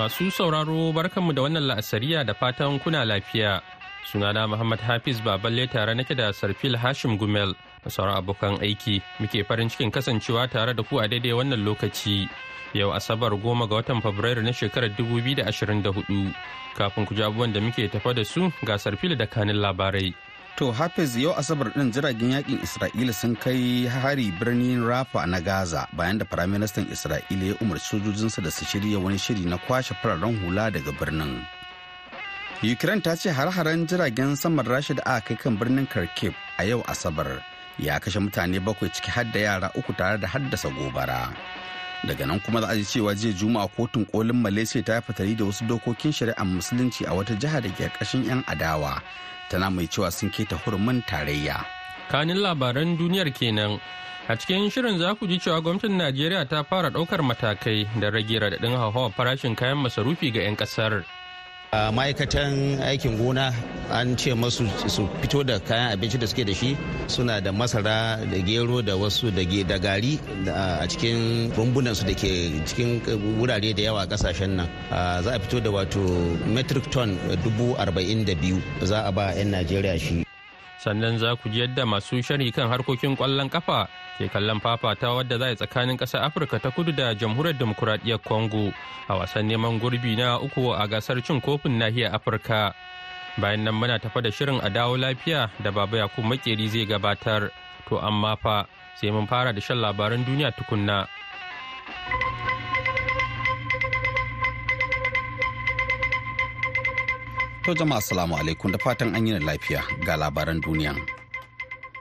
Masu sauraro barkanmu da wannan la'asariya da fatan kuna lafiya. Sunana Muhammad Hafiz Baballe tare nake da Sarfil Hashim Gumel da sauran abokan aiki muke farin cikin kasancewa tare da ku a daidai wannan lokaci. Yau Asabar goma ga watan Fabrairu na shekarar 2024 kafin ku ji abubuwan da muke tafa da su ga Sarfil da kanin labarai. To Hafiz yau Asabar ɗin jiragen yaƙin Isra'ila sun kai hari birnin Rafa na Gaza bayan da Firaministan Isra'ila ya umarci sojojinsa da su shirya wani shiri na kwashe fararen hula daga birnin. Ukraine ta ce har-haren jiragen saman Rasha da aka kai kan birnin Kharkiv a yau Asabar ya kashe mutane bakwai ciki har da yara uku tare da haddasa gobara. Daga nan kuma za a ji cewa jiya Juma'a kotun kolin Malaysia ta yi fatali da wasu dokokin shari'ar musulunci a wata jiha da ke ƙarƙashin 'yan adawa tana mai cewa sun keta hurumin tarayya. Kanin labaran duniyar kenan. A cikin shirin za ku ji cewa gwamnatin Najeriya ta fara ɗaukar matakai da rage raɗaɗin hauhawar farashin kayan masarufi ga 'yan ƙasar. A ma'aikatan aikin gona an ce masu su fito da kayan abinci da suke da shi suna da masara da gero da wasu da gari a cikin rumbunansu da ke cikin wurare da yawa ƙasashen nan. Za a fito da wato metric ton dubu arba'in da biyu za a ba 'yan najeriya shi. Sannan za ku ji yadda masu shari kan harkokin ƙwallon kafa ke kallon fafata wadda za a tsakanin ƙasar afirka ta kudu da jamhuriyar demokuraɗiyyar congo a wasan neman gurbi na uku a gasar cin kofin nahiyar afirka bayan nan muna tafa da shirin a dawo lafiya da baba yakubu makeri zai gabatar to amma fa sai mun fara da shan labaran duniya tukunna. To jama'a assalamu alaikum da fatan an yi lafiya ga labaran duniya.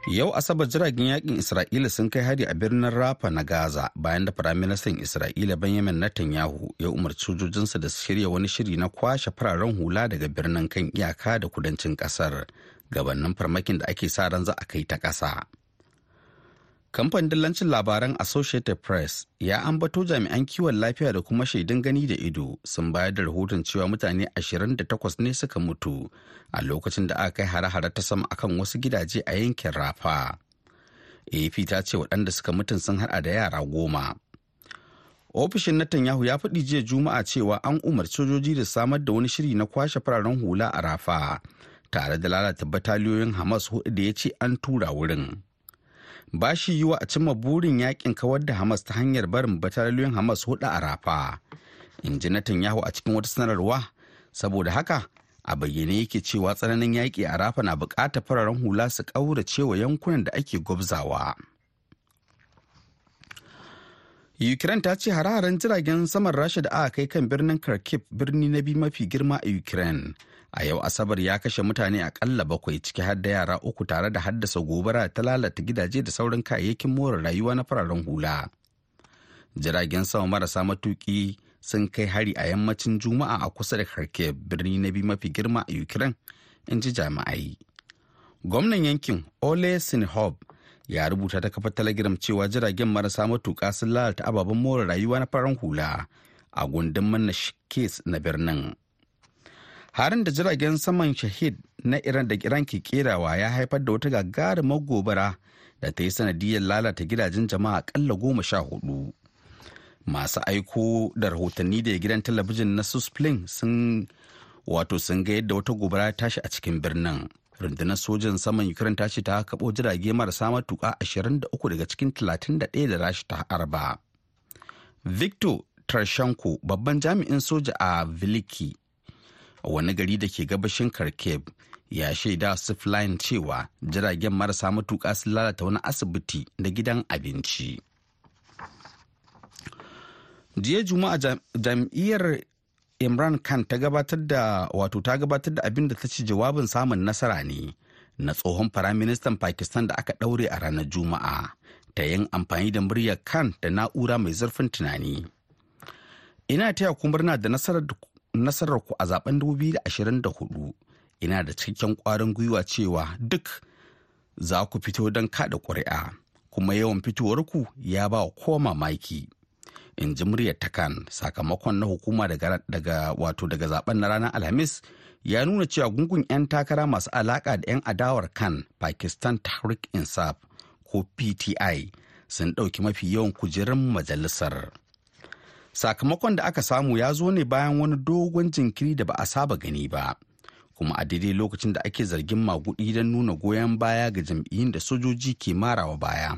Yau Asabar jiragen yaƙin Isra'ila sun kai hari a birnin Rafa na Gaza bayan da Firaministan Isra'ila Benjamin Netanyahu ya umarci sojojinsa da su shirya wani shiri na kwashe fararen hula daga birnin kan iyaka da kudancin ƙasar gabanin farmakin da ake sa ran za a kai ta ƙasa. Kamfanin dillancin labaran Associated Press ya ambato jami'an kiwon lafiya da kuma shaidun gani da ido sun bayar da rahoton cewa mutane 28 ne suka mutu a lokacin da aka kai hare-hare ta sama akan wasu gidaje a yankin Rafa. AP ta ce waɗanda suka mutun sun haɗa da yara goma. Ofishin Netanyahu ya faɗi jiya Juma'a cewa an umarci sojoji da samar da wani shiri na kwashe fararen hula a Rafa tare da lalata bataliyoyin Hamas huɗu da ya ce an tura wurin. Ba shi yiwa a cimma burin yaƙin kawar da Hamas ta hanyar barin bataliyoyin Hamas huɗu a rafa. In ji Netanyahu a cikin wata sanarwa, saboda haka a bayyane yake cewa tsananin yaƙi a rafa na buƙatar fararen hula su ƙaurace wa yankunan da ake gwabzawa. Ukraine ta ce hare-haren jiragen saman Rasha da aka kai kan birnin Kharkiv birni na biyu mafi girma a Ukraine. A yau Asabar ya kashe mutane akalla bakwai ciki har da yara uku tare da haddasa gobara ta lalata gidaje da sauran kayayyakin more rayuwa na fararen hula. Jiragen sama marasa matuki sun kai hari a yammacin Juma'a a kusa da Kharkiv birni na biyu mafi girma a Ukraine, in ji jami'ai. Gwamnan yankin Ole Sinhob ya rubuta ta kafar telegram cewa jiragen marasa matuƙa sun lalata ababen more rayuwa na farar hula a gundun manna kes na birnin harin da jiragen saman shahid na iran da iran ke kerawa ya haifar da wata gagarumar gobara da ta yi sanadiyar lalata gidajen jama'a kalla goma sha huɗu. Masu aiko da rahotanni da gidan talabijin na susplin sun wato sun ga yadda wata gobara tashi a cikin birnin. Rundunar sojan saman ukraine ta ce ta kabo jirage marasa matuka 23 daga cikin 31 da rashi ta harba. Victor tarshenko babban jami'in soja a viliki wani gari da ke gabashin kharkiv ya shaida sifline cewa jiragen marasa matuka sun lalata wani asibiti da gidan abinci. Jiya juma'a jam'iyyar imran khan ta gabatar da wato ta gabatar da abin da ta ce jawabin samun nasara ne na tsohon firaministan pakistan da aka ɗaure a ranar juma'a ta yin amfani da muryar khan da na'ura mai zurfin tunani. Ina taya ku murna da nasarar ku a zaɓen 2024 ina da cikakken kwarin gwiwa cewa duk za ku fito don kada ƙuri'a kuma yawan fitowarku ya ba wa kowa mamaki in ji muryar takan. Sakamakon na hukuma daga wato daga zaɓen na ranar alhamis ya nuna cewa gungun 'yan takara masu alaka da 'yan adawar kan pakistan tahrik insaf ko pti sun ɗauki mafi yawan kujerun majalisar. Sakamakon da aka samu ya zo ne bayan wani dogon jinkiri da ba a saba gani ba kuma a daidai lokacin da ake zargin magudi don nuna goyon baya ga jam'iyyun da sojoji ke marawa baya.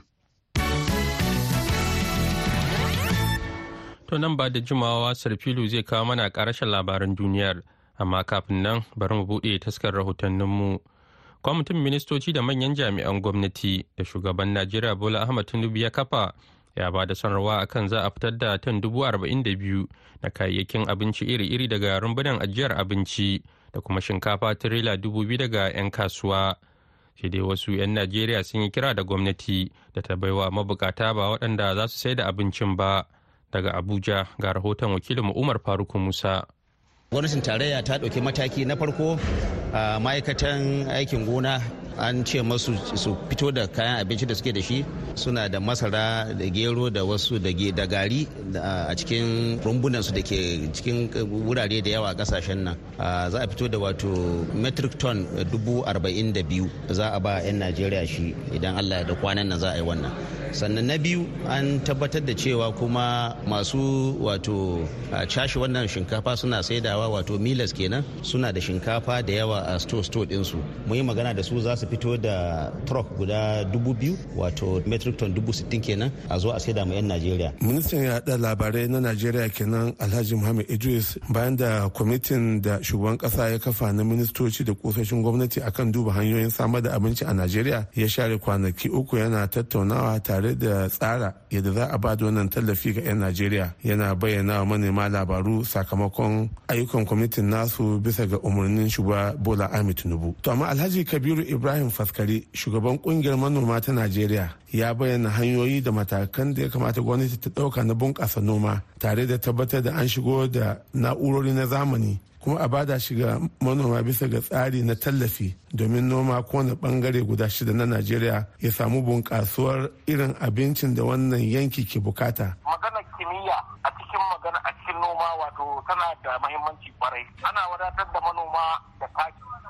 To nan ba da jimawa Sarfilu zai kawo mana karashen labaran duniyar, amma kafin nan bari mu buɗe taskar rahotanninmu. Kwamitin ministoci da manyan jami'an gwamnati da shugaban Najeriya Bola Ahmad Tinubu ya kafa ya ba da sanarwa akan za a fitar da tan dubu arba'in da biyu na kayayyakin abinci iri-iri daga rumbunan ajiyar abinci da kuma shinkafa tirela dubu biyu daga 'yan kasuwa. Sai dai wasu 'yan najeriya sun yi kira da gwamnati da ta baiwa mabukata ba waɗanda za su sai da abincin ba. Daga abuja ga rahoton wakilin umar faruku musa. Gwamnatin tarayya ta ɗauki mataki na farko ma'aikatan aikin gona an ce masu su fito da kayan abinci da suke da shi suna da masara da gero da wasu da gari a cikin rumbunan su da ke cikin wurare da yawa a ƙasashen nan. Za a fito da wato metric ton dubu arba'in da biyu za a ba 'yan najeriya shi idan allah da kwanan nan za a yi wannan. Sannan na biyu an tabbatar da cewa kuma masu wato cashe wannan shinkafa suna saidawa wato milas kenan suna da shinkafa da yawa a store store ɗinsu. Mun yi magana da su za su fito da truck guda dubu biyu wato metric ton dubu sittin kenan a zo a saida ma 'yan najeriya. Ministan yaɗa labarai na najeriya kenan alhaji muhammad idris bayan da kwamitin da shugaban kasa ya kafa na ministoci da kusoshin gwamnati akan duba hanyoyin samar da abinci a najeriya ya share kwanaki uku yana tattaunawa tare da tsara yadda za a ba da wannan tallafi ga 'yan najeriya. Yana bayyana wa manema labaru sakamakon ayyukan kwamitin nasu bisa ga umarnin shugaba bola ahmed tinubu. To amma alhaji kabiru ibrahim faskari shugaban ƙungiyar manoma ta najeriya ya bayyana hanyoyi da matakan da ya kamata gwamnati ta ɗauka na bunƙasa noma tare da tabbatar da an shigo da na'urori na zamani kuma a ba da shi ga manoma bisa ga tsari na tallafi domin noma kowane ɓangare guda shida na najeriya ya samu bunƙasuwar irin abincin da wannan yanki ke buƙata. Maganar kimiyya a cikin noma wato tana da mahimmanci ƙwarai ana wadatar da manoma da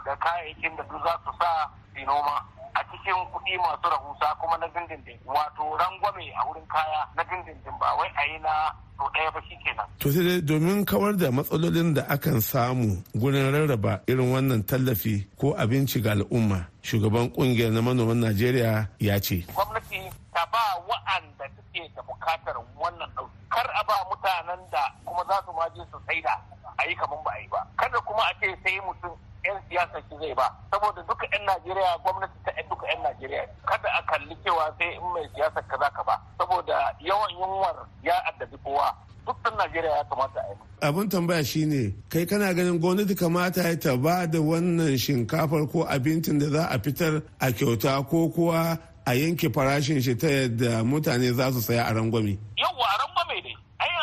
da kayayyakin da duk za su sa su noma. A cikin kuɗi masu rahusa kuma na dindindin wato rangwame a wurin kaya na dindindin ba wai a yi na to ɗaya ba shi kenan. To sai dai domin kawar da matsalolin da akan samu gurin rarraba irin wannan tallafi ko abinci ga al'umma shugaban ƙungiyar na manoman Najeriya ya ce. Gwamnati ta ba wa'anda suke da buƙatar wannan ɗauki. Kar a ba mutanen da kuma za su maje su saida a yi kamar ba a yi ba. Kada kuma a ce sai mutum 'yan siyasa shi zai ba. Saboda duka 'yan najeriya gwamnati ta duka 'yan najeriya kada a kalli cewa sai in mai siyasa kaza ka ba. Saboda yawan yunwar ya addabi kowa. Duk ɗan najeriya ya kamata a yi. Abin tambaya shine kai kana ganin gwamnati kamata ya ta ba da wannan shinkafar ko abincin da za a fitar a kyauta ko kuwa a yanke farashin shi ta yadda mutane za su saya a rangwame? Yawwa a rangwame ne.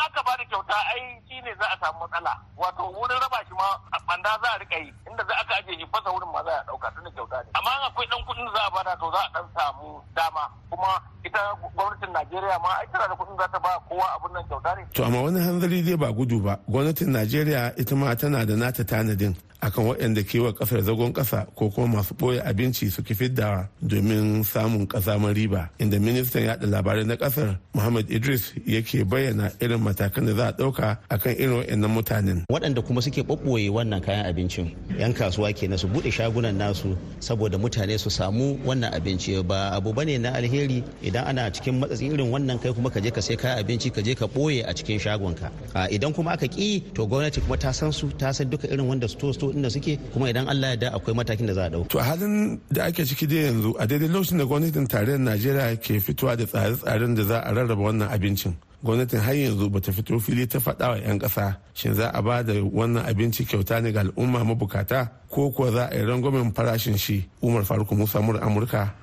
Aka ba da kyauta ai shi ne za a samu matsala. Wato wurin raba shi ma banda za a riƙa yi inda za aka ajiye shi fasa wurin ma za a ɗauka tunda kyauta ne. Amma akwai dan kuɗin za a ba da to za a dan samu dama. Kuma ita gwamnatin Najeriya ma ai tana da kuɗin za ta ba kowa abun nan kyauta ne. To amma wani hanzari dai ba gudu ba. Gwamnatin Najeriya ita ma tana da nata tanadin. Akan waɗanda ke wa ƙasar zagon ƙasa ko kuma masu ɓoye abinci su ki fidda domin samun ƙasamar riba. Inda ministan yaɗa labarai na ƙasar muhammad idris yake bayyana irin matakan da za a ɗauka akan irin waɗannan mutanen. Waɗanda kuma suke ɓoɓɓoye wannan kayan abincin yan kasuwa ke su buɗe shagunan nasu saboda mutane su samu wannan abinci. Ba abu ba ne na alheri idan ana cikin matsatsi irin wannan kai kuma ka je ka sai kayan abinci ka je ka ɓoye a cikin shagonka. Idan kuma aka ƙi to gwamnati kuma ta san su ta san duka irin wanda su to inda suke kuma idan Allah ya da akwai matakin da za a ɗauka. To a halin da ake ciki dai yanzu a daidai lokacin da gwamnatin tarayyar Najeriya ke fitowa da tsare-tsaren da za a rarraba wannan abincin. gwamnatin har yanzu bata fito fili ta faɗa wa 'yan ƙasa shin za a ba da wannan abinci kyauta ne ga al'umma mabukata ko kuwa za a yi rangwamen farashin shi umar faruk musa mura amurka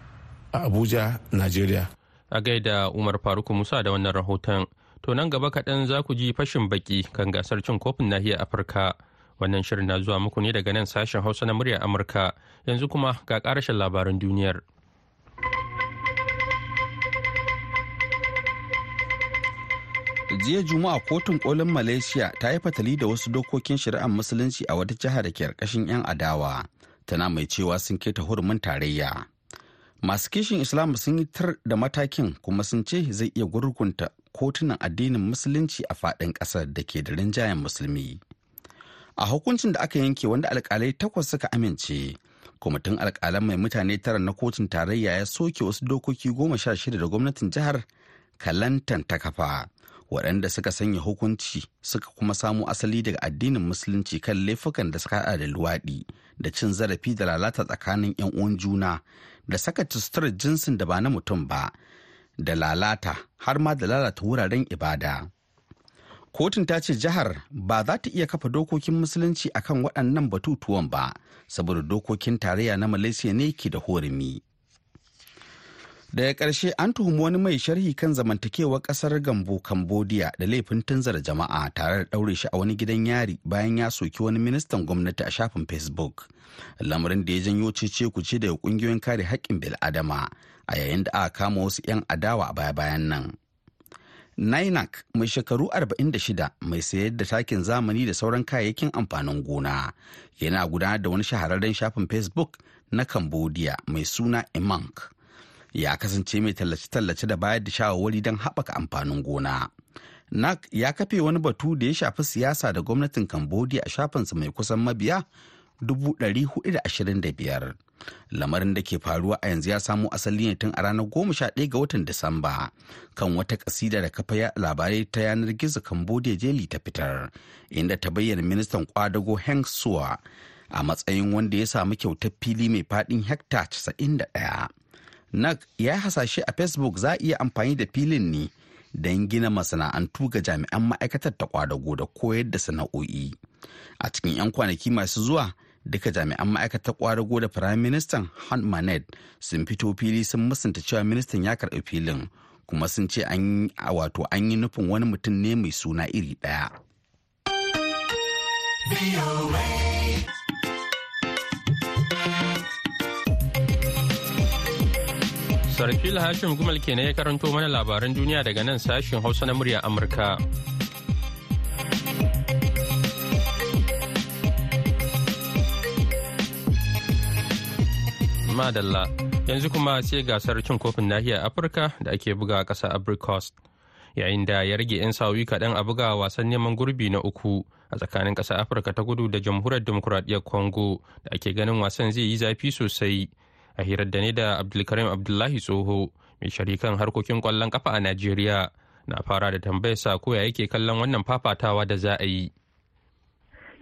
a abuja najeriya a gaida umar faruk musa da wannan rahoton to nan gaba kaɗan za ku ji fashin baki kan gasar cin kofin nahiyar Afirka. Wannan shirin na zuwa muku ne daga nan sashen Hausa na muryar Amurka. Yanzu kuma ga ƙarashin labaran duniyar. jiya juma'a kotun kolin malaysia ta yi fatali da wasu dokokin shari'ar musulunci a wata jihar da ke ƙarƙashin 'yan adawa tana mai cewa sun keta hurumin tarayya masu kishin islam sun yi tar da matakin kuma sun ce zai iya gurgunta kotunan addinin musulunci a faɗin ƙasar da ke da rinjayen musulmi a hukuncin da aka yanke wanda alkalai takwas suka amince. Kwamitin alkalan mai mutane tara na kotun tarayya ya soke wasu dokoki goma sha shida da gwamnatin jihar kalantan ta kafa waɗanda suka sanya hukunci suka kuma samo asali daga addinin musulunci kan laifukan da suka da luwaɗi da cin zarafi da lalata tsakanin 'yan uwan juna da saka suturar jinsin da ba na mutum ba da lalata har ma da lalata wuraren ibada. Kotun ta ce jihar ba za ta iya kafa dokokin musulunci akan waɗannan batutuwan ba saboda dokokin tarayya na malaysia ne ke da horumi daga ƙarshe an tuhumi wani mai sharhi kan zamantakewar ƙasar gambo cambodia da laifin tunzara jama'a tare da ɗaure shi a wani gidan yari bayan ya soki wani ministan gwamnati a shafin facebook. Lamarin da ya janyo cece kuce daga ƙungiyoyin kare haƙƙin bil'adama a yayin da aka kama wasu 'yan adawa a baya-bayan nan. Nainak mai shekaru 46 mai sayar da takin zamani da sauran kayayyakin amfanin gona yana gudanar da wani shahararren shafin Facebook na Cambodia mai suna Imank ya kasance mai tallace-tallace da bayar da shawarwari don haɓaka amfanin gona. nak ya kafe wani batu da ya shafi siyasa da gwamnatin cambodia a shafinsa mai kusan mabiya 425 lamarin da ke faruwa a yanzu ya samo asali ne tun a ranar 11 ga watan disamba kan wata kasida da kafa labarai ta yanar gizo cambodia jeli ta fitar inda ta bayyana ministan kwadago heng suwa a matsayin wanda ya samu kyautar fili mai faɗin hekta 91 nak ya hasashe a facebook za a iya amfani da filin ne don gina masana'antu ga jami'an ma'aikatar ta kwadago da koyar da sana'o'i. A cikin 'yan kwanaki masu zuwa duka jami'an ma'aikatar kwadago da firayim ministan han manet sun fito fili sun musanta cewa ministan ya karɓi filin kuma sun ce an wato an yi nufin wani mutum ne mai suna iri ɗaya. Sarfil Hashim Gumal kenan ya karanto mana labaran duniya daga nan sashen Hausa na murya Amurka. Madalla, yanzu kuma sai gasar cin kofin nahiyar Afirka da ake buga a ƙasa Coast. Yayin da ya rage 'yan sa'o'i kaɗan a buga wasan neman gurbi na uku a tsakanin ƙasar Afirka ta kudu da jamhuriyar demokuraɗiyyar Congo da ake ganin wasan zai yi zafi sosai. a hirar da ne da abdulkarim abdullahi tsoho mai sharikan harkokin ƙwallon kafa a najeriya na fara da tambayar sa ko ya yake kallon wannan fafatawa da za a yi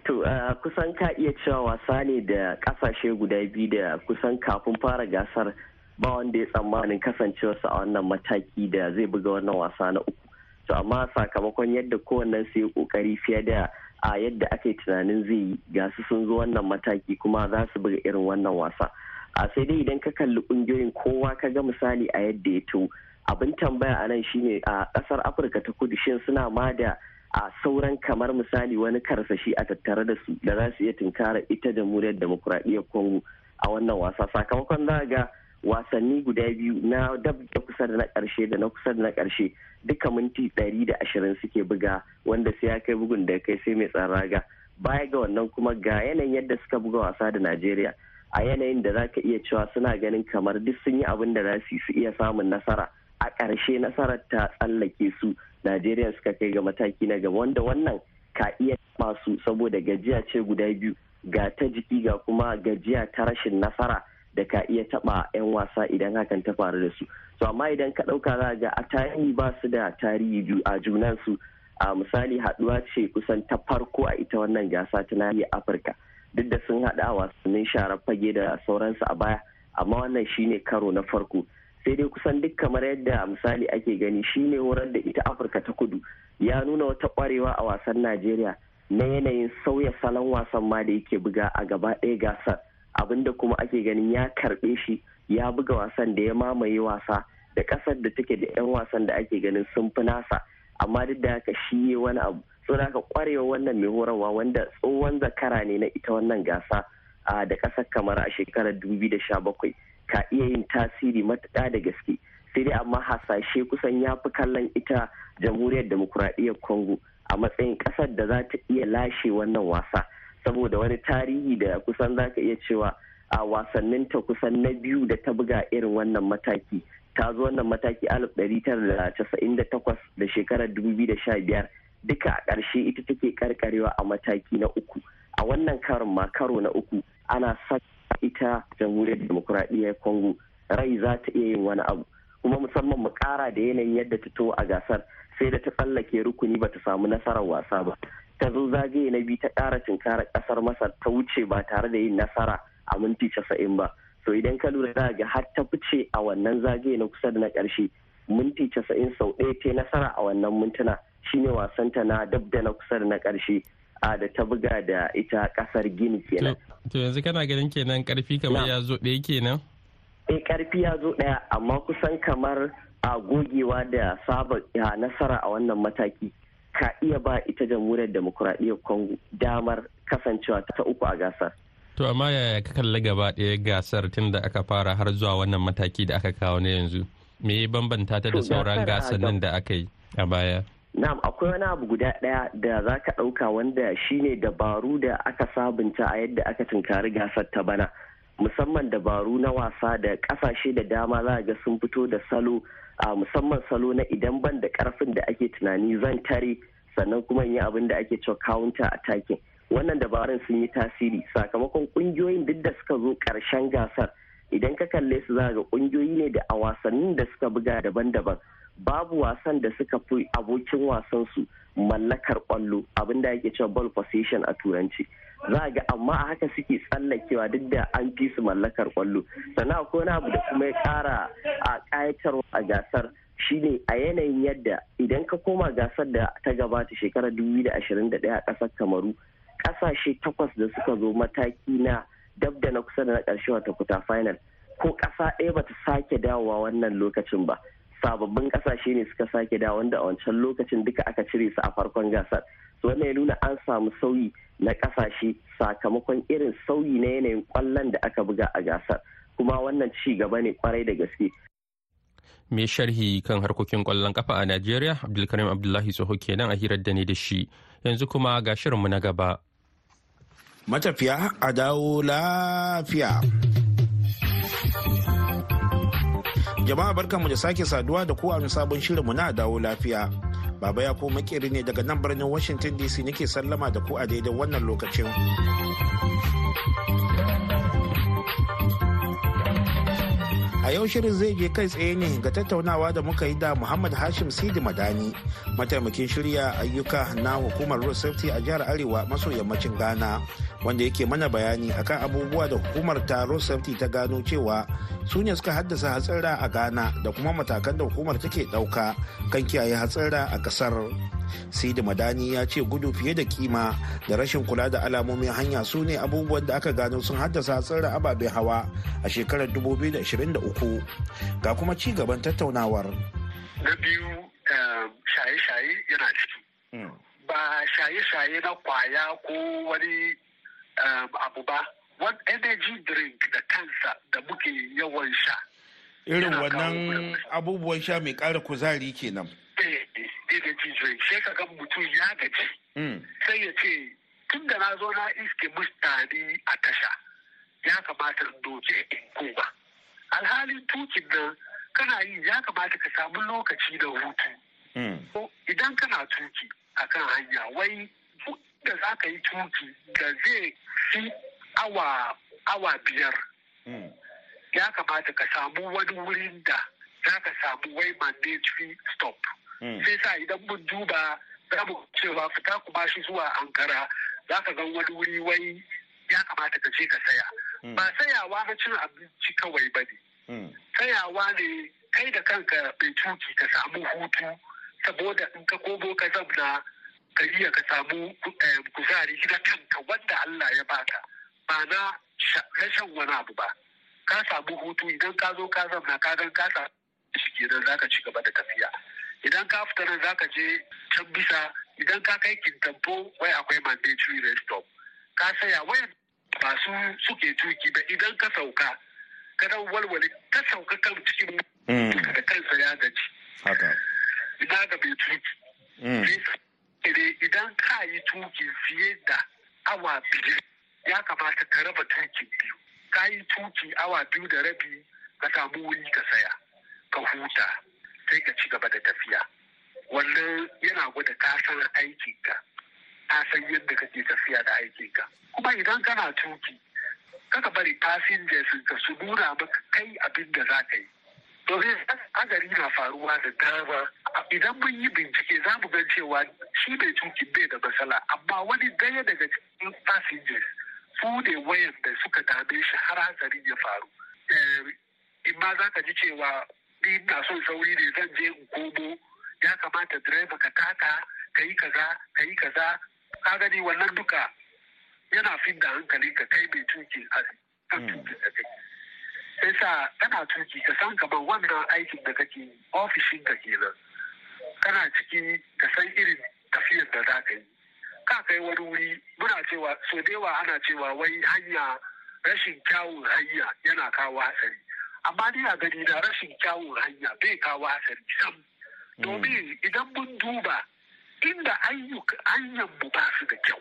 To kusan ka iya cewa wasa ne da ƙasashe guda biyu da kusan kafin fara gasar ba wanda ya tsammanin kasancewarsa a wannan mataki da zai buga wannan wasa na uku. To amma sakamakon yadda kowannen su yi ƙoƙari fiye da a yadda ake tunanin zai yi gasu sun zo wannan mataki kuma za su buga irin wannan wasa. a sai dai idan ka kalli ƙungiyoyin kowa ka ga misali a yadda ya to abin tambaya a nan shine a ƙasar afirka ta kudu shin suna ma da a sauran kamar misali wani karsashi a tattare da su da za su iya tunkara ita jamhuriyar demokuraɗiyyar congo a wannan wasa. Sakamakon za ga wasanni guda biyu na dab da kusa da na ƙarshe da na kusa da na ƙarshe duka minti ɗari da ashirin suke buga wanda sai ya kai bugun da kai sai mai tsaraga baya ga wannan kuma ga yanayin yadda suka buga wasa da najeriya. A yanayin da za ka iya cewa suna ganin kamar duk sun yi abin da za su iya samun nasara. A ƙarshe nasarar ta tsallake su najeriya suka kai ga mataki na gaba wanda wannan ka iya masu saboda gajiya ce guda biyu ga ta jiki ga kuma gajiya ta rashin nasara da ka iya taɓa 'yan wasa idan hakan ta faru da su. To amma idan ka ɗauka za ga a tarihi ba su da tarihi biyu a junansu a misali haɗuwa ce kusan ta farko a ita wannan gasa ta nahiyar afirka. Duk da sun haɗa wasannin sharar fage da sauransu a baya amma wannan shine karo na farko. Sai dai kusan duk kamar yadda misali ake gani shine horar da ita afirka ta kudu ya nuna wata kwarewa a wasan najeriya na yanayin sauya salon wasan ma da yake buga a gaba ɗaya gasar. Abinda kuma ake ganin ya karɓe shi ya buga wasan da ya mamaye wasa da ƙasar da take da 'yan wasan da ake ganin sun fi nasa. Amma duk da haka shi yi wani abu. So da haka kwarewa wannan mai horarwa wanda tsohon zakara ne na ita wannan gasa da ƙasar kamar a shekarar 2017 ka iya yin tasiri matuƙa da gaske. Sai dai amma hasashe kusan ya fi kallon ita jamhuriyar demokuraɗiyyar congo a matsayin ƙasar da za ta iya lashe wannan wasa. Saboda wani tarihi da kusan za ka iya cewa a wasannin ta kusan na biyu da ta buga irin wannan mataki. Ta zo wannan mataki alif ɗari tara da shekarar dubu biyu da sha biyar. Duka a ƙarshe ita take karkarewa a mataki na uku. A wannan karin ma karo na uku ana saka ita jamhuriyar demokuraɗiyyar congo rai za ta iya yin wani abu. Kuma musamman mu ƙara da yanayin yadda ta to a gasar sai da ta tsallake rukuni ba ta samu nasarar wasa ba. Ta zo zagaye na biyu ta ƙara cinkarar ƙasar masar ta wuce ba tare da yin nasara a minti casa'in ba. So idan ka lura za ga har ta fice a wannan zagaye na kusa da na ƙarshe. Minti casa'in sau ɗaya ta nasara a wannan mintuna. Shine wasanta na dab da na kusa da na ƙarshe. A da ta buga da ita ƙasar gini kenan. To yanzu kana ganin kenan ƙarfi kamar ya zo ɗaya kenan? Eh ƙarfi ya zo ɗaya amma kusan kamar a gogewa da saba nasara a wannan mataki ka iya ba ita jamhuriyar demokuraɗiyyar congo damar kasancewa ta uku a gasar. To amma yaya ka kalli gaba ɗaya gasar tun da aka fara har zuwa wannan mataki da aka kawo na yanzu? Me ya bambanta ta da sauran gasannin da aka yi a baya? Na'am akwai wani abu guda ɗaya da za ka ɗauka wanda shine dabaru da aka sabunta a yadda aka tunkari gasar ta bana. Musamman dabaru na wasa da ƙasashe da dama za ga sun fito da salo a musamman salo na idan ban da ƙarfin da ake tunani zan tare sannan kuma yi abin da ake cewa counter attacking. Wannan dabarun sun yi tasiri. Sakamakon ƙungiyoyin duk da suka zo ƙarshen gasar idan ka kalle su za ga ƙungiyoyi ne da a wasannin da suka buga daban-daban. Babu wasan da suka fi abokin wasan su mallakar ƙwallo abin da ake cewa ball possession a turanci. Za ga amma a haka suke tsallakewa duk da an fi su mallakar ƙwallo. Sannan akwai wani abu da kuma ya kara a kayatarwa a gasar shine a yanayin yadda idan ka koma gasar da ta gabata shekarar 2021 a ƙasar kamaru ƙasashe takwas da suka zo mataki na dab da na kusa da na ƙarshe wata kuta final ko kasa ɗaya bata sake dawowa wannan lokacin ba. Sababbin ƙasashe ne suka sake da wanda a wancan lokacin duka aka cire su a farkon gasar. So wannan ya nuna an samu sauyi na ƙasashe sakamakon irin sauyi na yanayin ƙwallon da aka buga a gasar. Kuma wannan ci gaba ne ƙwarai da gaske. Mai sharhi kan harkokin ƙwallon kafa a Najeriya Abdulkarim Abdullahi Soho kenan a hirar da ne da shi. Yanzu kuma ga shirinmu na gaba. Matafiya a dawo lafiya. Jama'a barkanmu da sake saduwa da ku a wani sabon shirinmu na dawo lafiya. Baba ya ko makeri ne daga nan birnin Washington DC nake sallama da ku a daidai wannan lokacin. A yau shirin zai je kai tsaye ne ga tattaunawa da muka yi da Muhammad Hashim Sidi Madani, mataimakin shirya ayyuka na hukumar Road Safety a jihar Arewa maso yammacin Ghana, wanda yake mana bayani akan abubuwa da hukumar ta Safety ta gano cewa su ne suka haddasa hatsara a Ghana da kuma matakan da hukumar take ɗauka kan kiyaye hatsara a ƙasar. Sidi Madani ya ce gudu fiye da kima da rashin kula da alamomin hanya su ne abubuwan da aka gano sun haddasa hatsara ababen hawa a shekarar 2023. uku ga kuma ci gaban tattaunawar. Na biyu shaye-shaye yana ciki. Ba shaye-shaye na ƙwaya ko wani abu ba. Wani energy drink da kansa da muke yawan sha. Irin wannan abubuwan sha mai ƙara kuzari kenan. energy drink sai ka ga mutum ya gaji. Sai ya ce tun da na zo na iske mutane a tasha ya kamata in doke in koma. alhalin tukin nan kana yi ya kamata ka samu lokaci da hutu. Idan kana tuƙi a kan hanya wai da za ka yi tuƙi da zai fi awa awa biyar. Ya kamata ka samu wani wurin da za ka samu wai mandatory stop. Sai sa idan mun duba za mu cewa fita kuma shi zuwa Ankara za ka gan wani wuri wai ya kamata ka je ka saya. Ba sayawa na cin abinci kawai ba ne. Tsayawa ne kai da kanka bai tuƙi ka samu hutu saboda in ka komo ka zamna ka iya ka samu kuzari na kanka wanda Allah ya baka. Ba na shan wani abu ba. Ka samu hutu idan ka zo ka zamna ka gan ka samu shi kenan za ka ci gaba da tafiya. idan ka fita nan zaka je can bisa idan ka kai kintampo wai akwai mandatory rest stop. Ka saya wai ba su suke tuƙi ba idan ka sauka ka dan walwale ka sauka kan cikin da kansa ya gaji. Haka. Ina ga bai tuƙi. Idan ka yi tuƙi fiye da awa biyu ya kamata ka raba tukin biyu. Ka yi tuƙi awa biyu da rabi ka samu wuri ka saya ka huta sai ka ci gaba da tafiya. Wannan yana gwada ka san aikinka ka san yadda kake tafiya da aikinka. Kuma idan kana tuƙi kaka bari passengers ka su nuna maka kai abin da za ka yi. Domin agari na faruwa da dama. Idan mun yi bincike za mu gan cewa shi mai tuƙi bai da matsala amma wani ɗaya daga cikin passengers su ne wayan da suka dame shi har hatsari ya faru. In ma za ka ji cewa ni na son sauri ne zan je in komo. Ya kamata direba ka taka ka yi kaza ka yi kaza. Ka gani wannan duka yana fin da hankali ka kai mai tuƙi a kan tuƙi da kai. Sai sa kana tuƙi ka san kamar wannan aikin da kake ofishin ka kenan. Kana ciki ka san irin tafiyar da za ka yi. Ka kai wani wuri muna cewa so da yawa ana cewa wai hanya rashin kyawun hanya yana kawo hatsari. Amma ni a gani na rashin kyawun hanya bai kawo hatsari sam. Domin idan mun duba inda hanyar mu ba su da kyau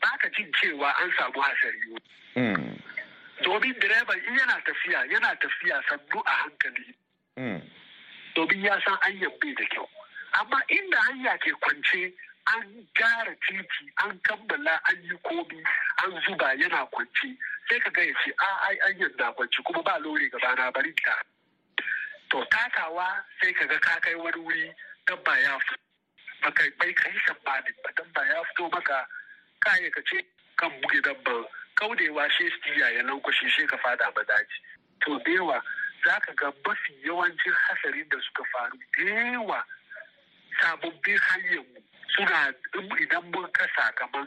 ba ka jin cewa an samu hatsari. Domin direban in yana tafiya yana tafiya sannu a hankali. Domin ya san hanyar bai da kyau. Amma inda hanya ke kwance an gyara titi an kammala an yi komi an zuba yana kwance sai ka ya ce a ai hanyar na kwance kuma ba lori gaba na bari ta. To takawa sai ka ga ka kai wani wuri dabba ya fito baka bai kai shambanin ba dabba ya fito maka kaya ka ce kan buge dabban kaudewa shi stiya ya lankwashe shi ka fada daji to da yawa za ka ga mafi yawancin hasarin da suka faru da yawa sababbin hanyar suna idan mun kasa kamar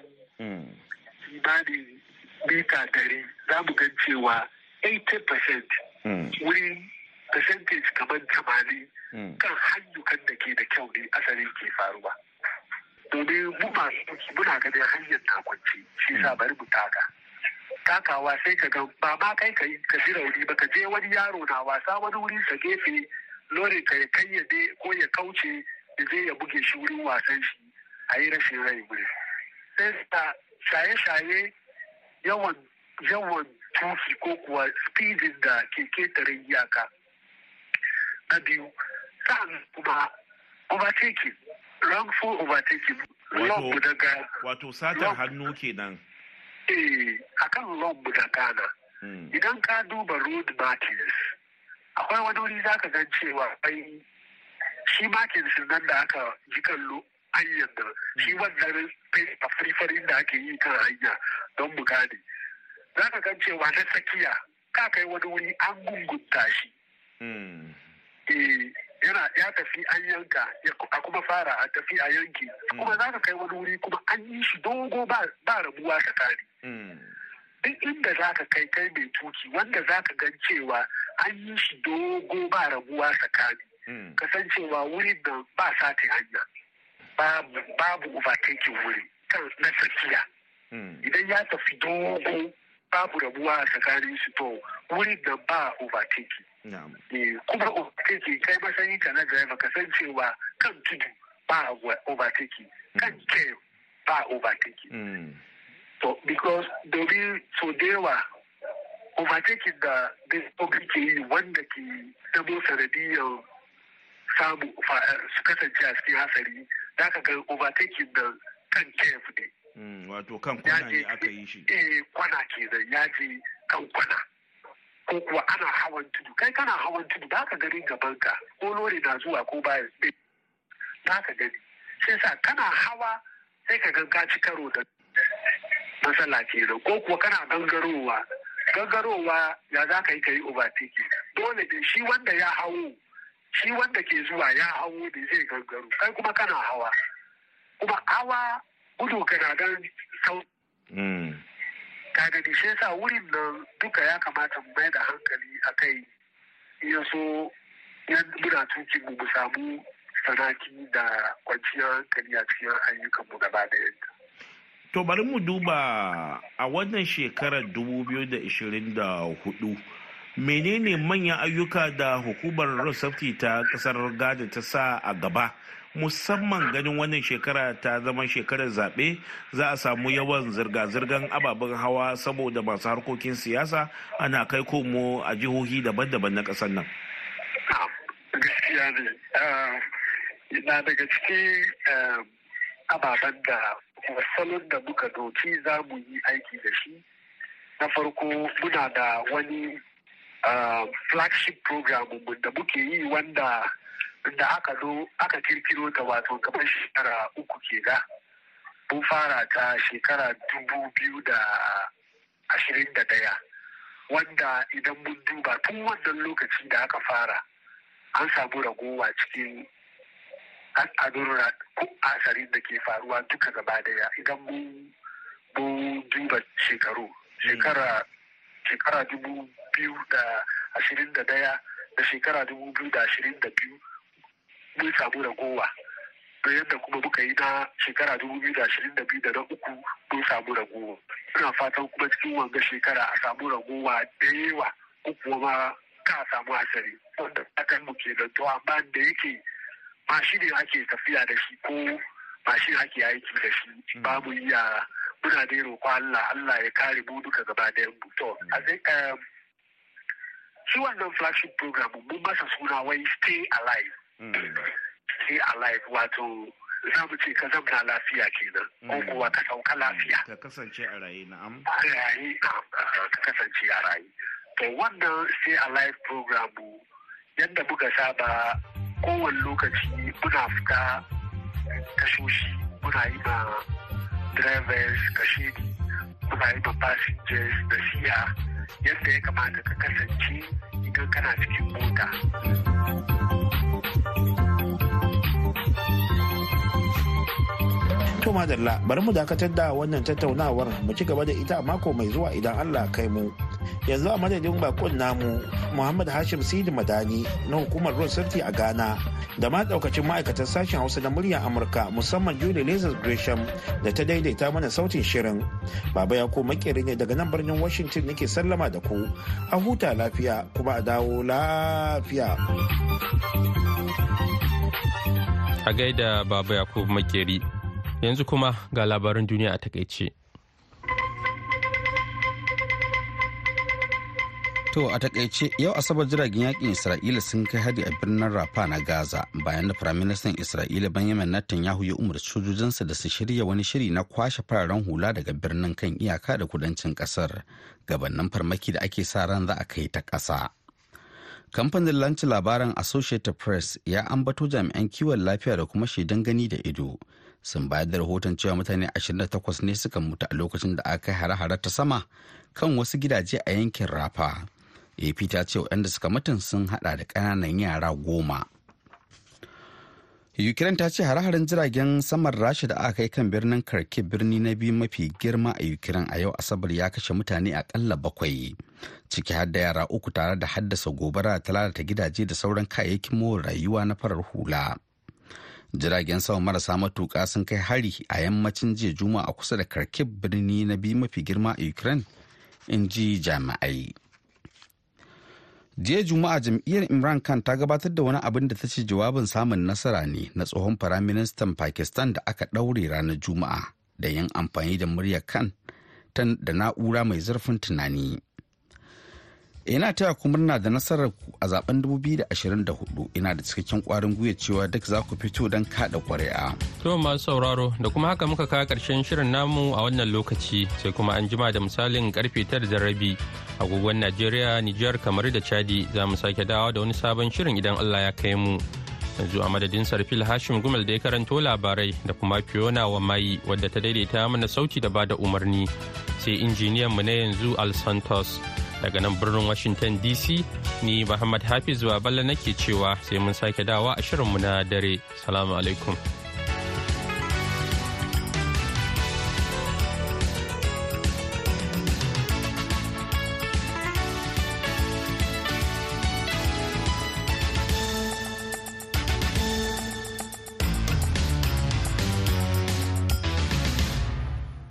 kimanin mita dari za mu gan cewa 80% wurin percentage kamar tamanin kan hanyukan da ke da kyau ne asalin ke faruwa. Domin mu masu muna ganin hanyar na kwanci shi sa bari mu taka. Takawa sai ka ga ba ma kai ka ji rauni ba ka je wani yaro na wasa wani wuri sa gefe lori ka ya kayyade ko ya kauce da zai ya buge shi wurin wasan shi a yi rashin rai wuri sai sa shaye-shaye yawan yawan tuƙi ko kuwa speedin da ke ƙetare iyaka na biyu sa'an kuma overtaking wrongful overtaking. Wato satar hannu kenan. Eh akan lombu da Ghana idan ka duba road markings akwai wani wuri zaka gan cewa ai shi markings nan da aka ji kallo hanyar da shi wannan a fari da ake yi kan hanya don mu gane. Zaka gan cewa na tsakiya ka kai wani wuri an gungunta shi. Yana ya tafi an yanka a kuma fara a tafi a yanki kuma za ka kai wani wuri kuma an yi shi dogo ba rabuwa tsakani. Duk inda za ka kai kai mai tuƙi wanda za ka gan cewa an yi shi dogo ba rabuwa tsakani. Kasancewa wurin nan ba sati hanya babu overtaking wuri na tsakiya. Idan ya tafi dogo babu rabuwa a tsakanin su to wurin nan ba overtaking. Kuma overtaking kai matsayin ka na driver ka san cewa kan tudu ba overtaking. Kan ke ba overtaking. To because domin so da yawa overtaking da dabbobi ke yi wanda ke zamo sanadiyar samu su kasance a cikin hasari za ka ga overtaking da kan kef ne. Wato kan kwana ne aka yi shi. eh kwana ke da ya je kan kwana. Ko kuwa ana hawan tudu kai kana hawan tudu ba ka gani gaban ka ko lori na zuwa ko baya ba ka gani. Sai sa kana hawa sai ka ga ka ci karo da matsala kenan ko kuwa kana gangarowa gangarowa ya za ka yi ka yi overtaking? Dole da shi wanda ya hawo shi wanda ke zuwa ya hawo da zai gangaro kai kuma kana hawa. Kuma hawa gudu kana dan sau ka gani shi yasa wurin nan duka ya kamata mu mai da hankali a kai. Iya so yan muna tuƙi mu mu samu sanaki da kwanciyar hankali a cikin ayyukanmu gaba da yadda. To bari mu duba a wannan shekarar 2024 menene manyan ayyuka da hukumar Rosafti ta ƙasar Ghana ta sa a gaba musamman ganin wannan shekara ta zama shekarar zaɓe za a samu yawan zirga-zirgar ababen hawa saboda masu harkokin siyasa ana kai komo a jihohi daban-daban na ƙasar nan. gaskiya ne na daga cikin ababen da salon da muka doki za mu yi aiki da shi. Na farko muna da wani flagship program da muke yi wanda da aka zo aka kirkiro ta wato kamar shekara uku ke ga mun fara ta shekara dubu biyu da ashirin da ɗaya wanda idan mun duba tun wannan lokaci da aka fara an samu ragowa cikin al'adun asarin da ke faruwa duka gaba ɗaya. Idan mun duba shekaru shekara shekara dubu biyu da ashirin da ɗaya da shekara dubu biyu da ashirin da biyu mun samu ragowa. Da yadda kuma muka yi na shekara dubu biyu da ashirin da biyu da na uku mun samu ragowa. Ina fatan kuma cikin wanga shekara a samu ragowa da yawa ko kuma ma ka samu asari. Wanda akan mu da to amma da yake mashin ake tafiya da shi ko mashin ake aiki da shi. Ba mu iya muna da roƙo Allah Allah ya kare mu duka gaba da mu. To shi wannan flagship program mun masa suna wai stay alive. Stay alive wato za mu ce ka zamna lafiya kenan ko kuwa ka sauka lafiya. Ka kasance a raye na'am. A raye ka kasance a raye. To wannan stay alive program yadda muka saba kowane lokaci muna fita tashoshi muna yi ma drivers kashedi muna yi ma passengers da siya yadda ya kamata ka kasance idan kana cikin mota. To madalla bari mu dakatar da wannan tattaunawar mu ci gaba da ita mako mai zuwa idan Allah kai mu. Yanzu a madadin bakon namu Muhammad Hashim Sidi Madani na hukumar Road Safety a Ghana da ma daukacin ma'aikatan sashen Hausa na muryar Amurka musamman Julie Lazar Gresham da ta daidaita mana sautin shirin. Baba ya ko makeri ne daga nan birnin Washington nake sallama da ku. A huta lafiya kuma a dawo lafiya. A gaida Baba Yakubu Makeri. yanzu kuma ga labaran duniya a taƙaice. To a taƙaice yau asabar jiragen yaƙin Isra'ila sun kai hari a birnin Rafa na Gaza bayan da Firaministan Isra'ila Benjamin Netanyahu ya umarci sojojinsa da su shirya wani shiri na kwashe fararen hula daga birnin kan iyaka da kudancin ƙasar gabanin farmaki da ake sa ran za a kai ta ƙasa. Kamfanin lanci labaran Associated Press ya ambato jami'an kiwon lafiya da kuma shaidan gani da ido sun bayar da rahoton cewa mutane 28 ne suka mutu a lokacin da aka hare-hare ta sama kan wasu gidaje a yankin rafa ap ta ce waɗanda suka mutun sun hada da ƙananan yara goma. Ukraine ta ce hare-haren jiragen saman rasha da aka kai kan birnin kharkiv birni na biyu mafi girma a ukraine a yau asabar ya kashe mutane akalla bakwai ciki har da yara uku tare da haddasa gobara ta lalata gidaje da sauran kayayyakin more rayuwa na farar hula. Jiragen sama marasa matuƙa sun kai hari a yammacin jiya juma'a kusa da kharkiv birni na biyu mafi girma a ukraine in ji jami'ai. Jiya juma'a jam'iyyar imran khan ta gabatar da wani abin da ta ce jawabin samun nasara ne na tsohon firaministan pakistan da aka ɗaure ranar juma'a da yin amfani da muryar khan da na'ura mai zurfin tunani. Ina taya ku murna da nasarar ku a zaɓen 2024 ina da cikakken kwarin gwiwa cewa duk za ku fito don kada ƙuri'a. To masu sauraro da kuma haka muka kawo ƙarshen shirin namu a wannan lokaci sai kuma an jima da misalin ƙarfe tara da rabi agogon Najeriya, Nijar, kamar da Chadi za mu sake dawo da wani sabon shirin idan Allah ya kai mu. yanzu a madadin sarfil hashim gumel da ya karanto labarai da kuma fiona wa mai wadda ta daidaita mana sauti da ba da umarni sai injiniyan mu na yanzu al santos daga nan birnin washington dc ni muhammad hafiz baballa nake cewa sai mun sake dawa a shirinmu na dare. Salamu alaikum.